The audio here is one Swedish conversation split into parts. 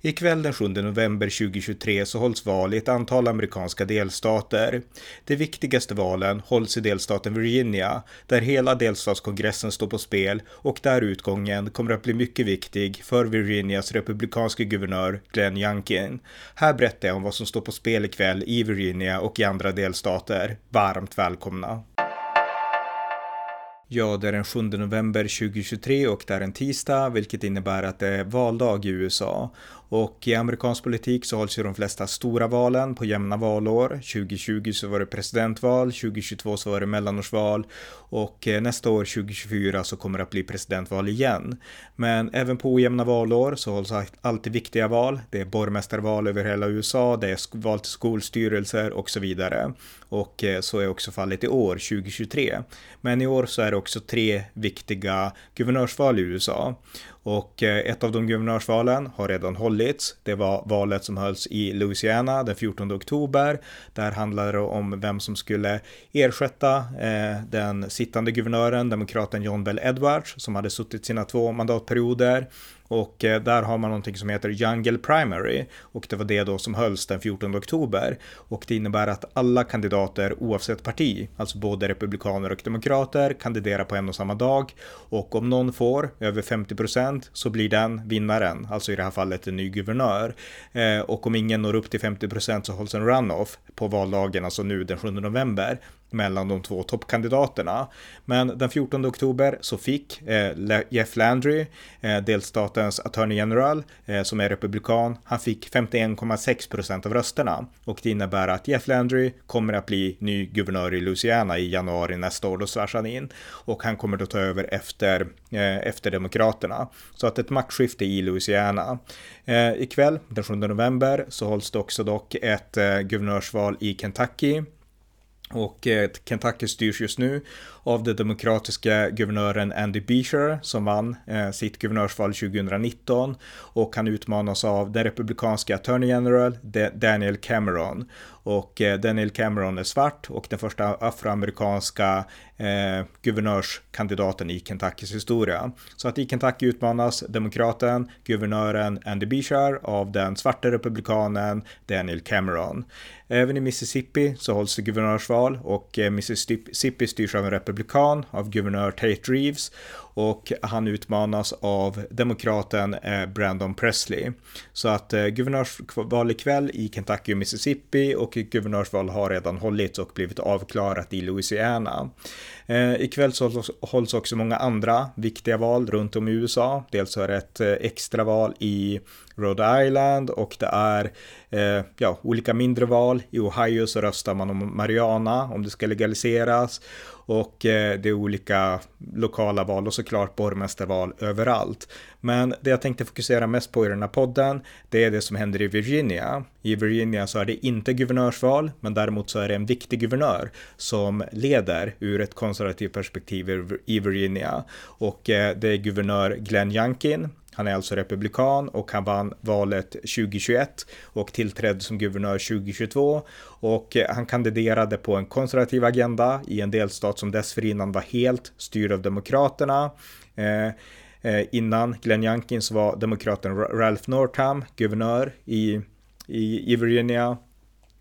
Ikväll den 7 november 2023 så hålls val i ett antal amerikanska delstater. De viktigaste valen hålls i delstaten Virginia, där hela delstatskongressen står på spel och där utgången kommer att bli mycket viktig för Virginias republikanske guvernör Glenn Youngkin. Här berättar jag om vad som står på spel ikväll i Virginia och i andra delstater. Varmt välkomna! Ja, det är den 7 november 2023 och det är en tisdag, vilket innebär att det är valdag i USA. Och i amerikansk politik så hålls ju de flesta stora valen på jämna valår. 2020 så var det presidentval, 2022 så var det mellanårsval och eh, nästa år 2024 så kommer det att bli presidentval igen. Men även på ojämna valår så hålls alltid viktiga val. Det är borgmästarval över hela USA, det är val till skolstyrelser och så vidare. Och eh, så är också fallet i år, 2023. Men i år så är det också tre viktiga guvernörsval i USA. Och eh, ett av de guvernörsvalen har redan hållits. Det var valet som hölls i Louisiana den 14 oktober. Där handlade det om vem som skulle ersätta eh, den sittande guvernören, demokraten John Bell Edwards, som hade suttit sina två mandatperioder. Och eh, där har man någonting som heter Jungle Primary och det var det då som hölls den 14 oktober. Och det innebär att alla kandidater oavsett parti, alltså både republikaner och demokrater, kandiderar på en och samma dag. Och om någon får över 50 procent så blir den vinnaren, alltså i det här fallet en ny guvernör. Eh, och om ingen når upp till 50 procent så hålls en runoff på valdagen, alltså nu den 7 november mellan de två toppkandidaterna. Men den 14 oktober så fick eh, Jeff Landry, eh, delstatens attorney general, eh, som är republikan, han fick 51,6 procent av rösterna. Och det innebär att Jeff Landry kommer att bli ny guvernör i Louisiana i januari nästa år, då svärs han in. Och han kommer då ta över efter, eh, efter Demokraterna. Så att ett maktskifte i Louisiana. Eh, ikväll, den 7 november, så hålls det också dock ett eh, guvernörsval i Kentucky och eh, Kentucky styrs just nu av den demokratiska guvernören Andy Beshear som vann eh, sitt guvernörsval 2019 och han utmanas av den republikanska attorney general Daniel Cameron. Och eh, Daniel Cameron är svart och den första afroamerikanska eh, guvernörskandidaten i Kentuckys historia. Så att i Kentucky utmanas demokraten, guvernören Andy Beshear av den svarta republikanen Daniel Cameron. Även i Mississippi så hålls det guvernörsval och eh, Mississippi styrs av en republikan, av guvernör Tate Reeves och han utmanas av demokraten eh, Brandon Presley. Så att eh, guvernörsval ikväll i Kentucky och Mississippi och guvernörsval har redan hållits och blivit avklarat i Louisiana. Eh, ikväll så hålls också många andra viktiga val runt om i USA. Dels är det ett extraval i Rhode Island och det är eh, ja, olika mindre val. I Ohio så röstar man om Mariana, om det ska legaliseras och eh, det är olika lokala val och så såklart borgmästarval överallt. Men det jag tänkte fokusera mest på i den här podden, det är det som händer i Virginia. I Virginia så är det inte guvernörsval, men däremot så är det en viktig guvernör som leder ur ett konservativt perspektiv i Virginia. Och eh, det är guvernör Glenn Youngkin han är alltså republikan och han vann valet 2021 och tillträdde som guvernör 2022 och eh, han kandiderade på en konservativ agenda i en delstat som dessförinnan var helt styrd av demokraterna. Eh, eh, innan Glenn Youngkin var demokraten Ralph Northam guvernör i, i, i Virginia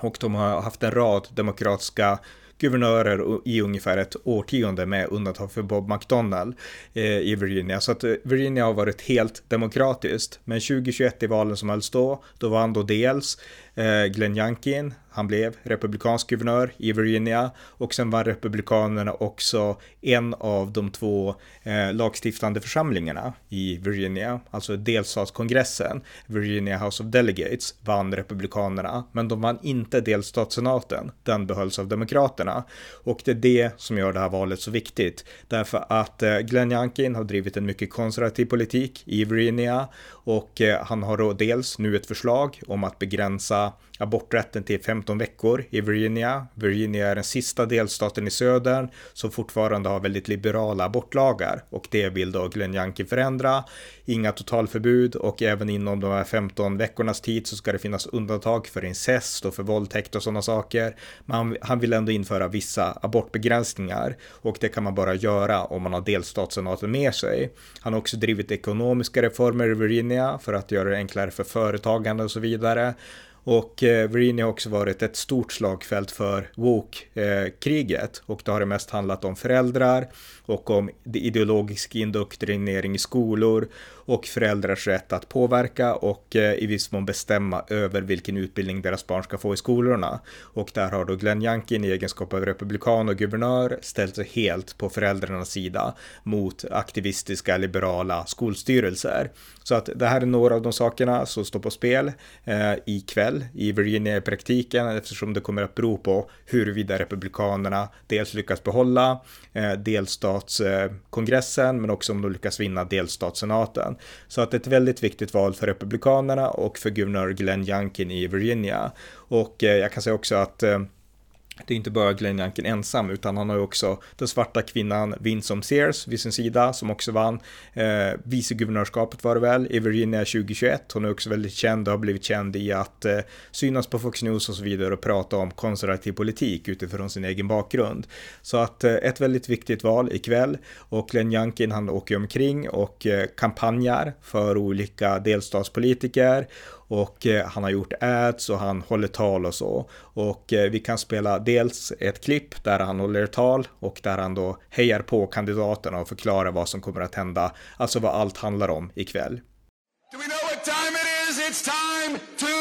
och de har haft en rad demokratiska guvernörer i ungefär ett årtionde med undantag för Bob McDonnell eh, i Virginia. Så att eh, Virginia har varit helt demokratiskt. Men 2021 i valen som hölls då, då vann då dels Eh, Glenn Youngkin, han blev republikansk guvernör i Virginia och sen var republikanerna också en av de två eh, lagstiftande församlingarna i Virginia, alltså delstatskongressen, Virginia House of Delegates, vann republikanerna, men de vann inte delstatssenaten, den behölls av demokraterna. Och det är det som gör det här valet så viktigt. Därför att eh, Glenn Youngkin har drivit en mycket konservativ politik i Virginia och eh, han har då dels nu ett förslag om att begränsa aborträtten till 15 veckor i Virginia. Virginia är den sista delstaten i södern som fortfarande har väldigt liberala abortlagar och det vill då Glenn Youngkin förändra. Inga totalförbud och även inom de här 15 veckornas tid så ska det finnas undantag för incest och för våldtäkt och sådana saker. Men han vill ändå införa vissa abortbegränsningar och det kan man bara göra om man har delstatssenaten med sig. Han har också drivit ekonomiska reformer i Virginia för att göra det enklare för företagande och så vidare. Och eh, Virginia har också varit ett stort slagfält för woke-kriget eh, och då har det mest handlat om föräldrar och om ideologisk indoktrinering i skolor och föräldrars rätt att påverka och eh, i viss mån bestämma över vilken utbildning deras barn ska få i skolorna. Och där har då Glenn Youngkin i egenskap av republikan och guvernör ställt sig helt på föräldrarnas sida mot aktivistiska liberala skolstyrelser. Så att det här är några av de sakerna som står på spel eh, ikväll i Virginia i praktiken eftersom det kommer att bero på huruvida republikanerna dels lyckas behålla eh, delstatskongressen men också om de lyckas vinna delstatssenaten. Så att ett väldigt viktigt val för Republikanerna och för guvernör Glenn Youngkin i Virginia. Och eh, jag kan säga också att eh, det är inte bara Glenn Youngkin ensam, utan han har ju också den svarta kvinnan Vinson Sears vid sin sida, som också vann eh, viceguvernörskapet var det väl, i Virginia 2021. Hon är också väldigt känd och har blivit känd i att eh, synas på Fox News och så vidare och prata om konservativ politik utifrån sin egen bakgrund. Så att eh, ett väldigt viktigt val ikväll och Glenn Youngkin han åker omkring och eh, kampanjar för olika delstatspolitiker och eh, han har gjort ads och han håller tal och så. Och eh, vi kan spela dels ett klipp där han håller tal och där han då hejar på kandidaterna och förklarar vad som kommer att hända, alltså vad allt handlar om ikväll. Do we know what time it is? It's time to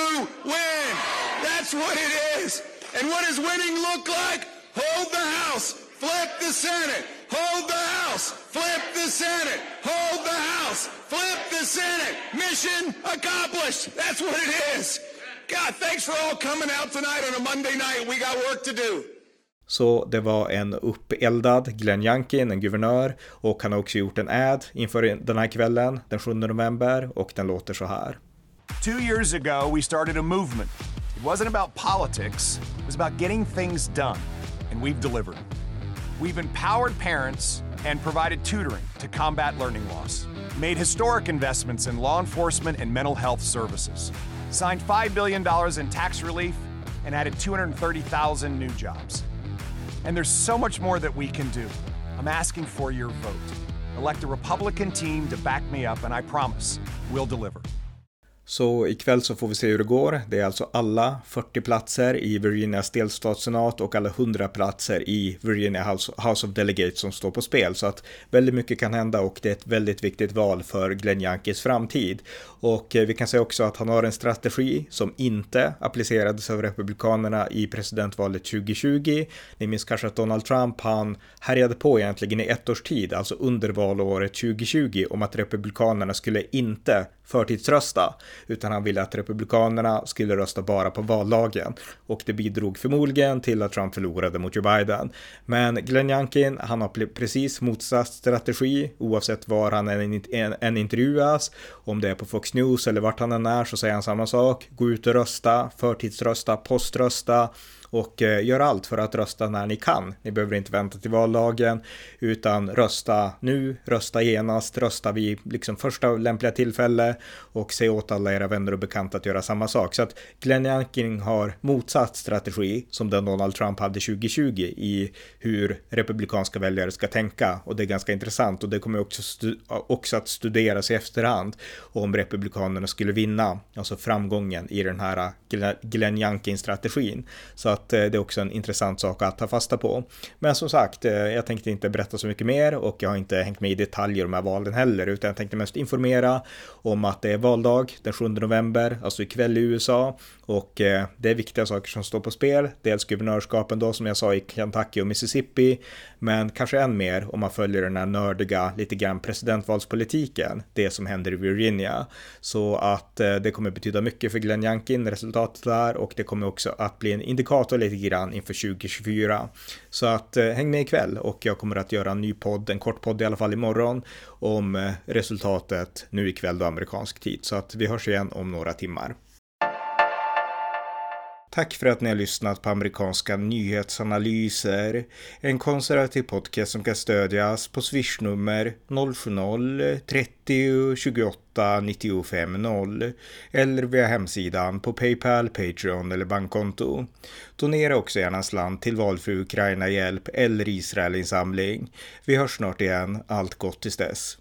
win! That's what it is! And what does winning look like? Hold the house, flip the Senate, hold the house, flip the Senate, hold the house, flip the Senate. Mission accomplished. That's what it is. God, thanks for all coming out tonight on a Monday night. We got work to do. Så det var en uppeldad Glenn Youngkin, en guvernör, och han har också gjort en ad inför den här kvällen, den 7 november, och den låter så här. Two years ago we started a movement. It wasn't about politics, it was about getting things done, and we've delivered. We've empowered parents and provided tutoring to combat learning loss, made historic investments in law enforcement and mental health services, signed $5 billion in tax relief, and added 230,000 new jobs. And there's so much more that we can do. I'm asking for your vote. Elect a Republican team to back me up, and I promise we'll deliver. Så ikväll så får vi se hur det går. Det är alltså alla 40 platser i Virginias delstatssenat och alla 100 platser i Virginia House, of Delegates som står på spel. Så att väldigt mycket kan hända och det är ett väldigt viktigt val för Glenn Yankees framtid. Och eh, vi kan säga också att han har en strategi som inte applicerades av Republikanerna i presidentvalet 2020. Ni minns kanske att Donald Trump, han härjade på egentligen i ett års tid, alltså under valåret 2020, om att Republikanerna skulle inte förtidsrösta, utan han ville att Republikanerna skulle rösta bara på valdagen. Och det bidrog förmodligen till att Trump förlorade mot Joe Biden. Men Glenn Youngkin, han har precis motsatt strategi, oavsett var han än, än, än intervjuas, om det är på Fox News eller vart han än är så säger han samma sak. Gå ut och rösta, förtidsrösta, poströsta och eh, gör allt för att rösta när ni kan. Ni behöver inte vänta till valdagen utan rösta nu, rösta genast, rösta vid liksom första lämpliga tillfälle och säg åt alla era vänner och bekanta att göra samma sak. Så att Glenn Youngkin har motsatt strategi som den Donald Trump hade 2020 i hur republikanska väljare ska tänka och det är ganska intressant och det kommer också, också att studeras i efterhand om republikanerna skulle vinna, alltså framgången i den här Glenn Youngkin-strategin. Så att eh, det är också en intressant sak att ta fasta på. Men som sagt, eh, jag tänkte inte berätta så mycket mer och jag har inte hängt med i detaljer om de här valen heller, utan jag tänkte mest informera om att det är valdag den 7 november, alltså ikväll i USA och eh, det är viktiga saker som står på spel. Dels guvernörskapen då som jag sa i Kentucky och Mississippi, men kanske än mer om man följer den här nördiga, lite grann presidentvalspolitiken, det som händer i Virginia. Så att det kommer betyda mycket för Glenn Youngkin, resultatet där och det kommer också att bli en indikator prata lite grann inför 2024. Så att eh, häng med ikväll och jag kommer att göra en ny podd, en kort podd i alla fall imorgon, om eh, resultatet nu ikväll då amerikansk tid. Så att vi hörs igen om några timmar. Tack för att ni har lyssnat på amerikanska nyhetsanalyser. En konservativ podcast som kan stödjas på swishnummer 070-30 28 95 0 eller via hemsidan på Paypal, Patreon eller bankkonto. Donera också gärna en slant till valfri Ukraina-hjälp eller Israelinsamling. Vi hörs snart igen. Allt gott tills dess.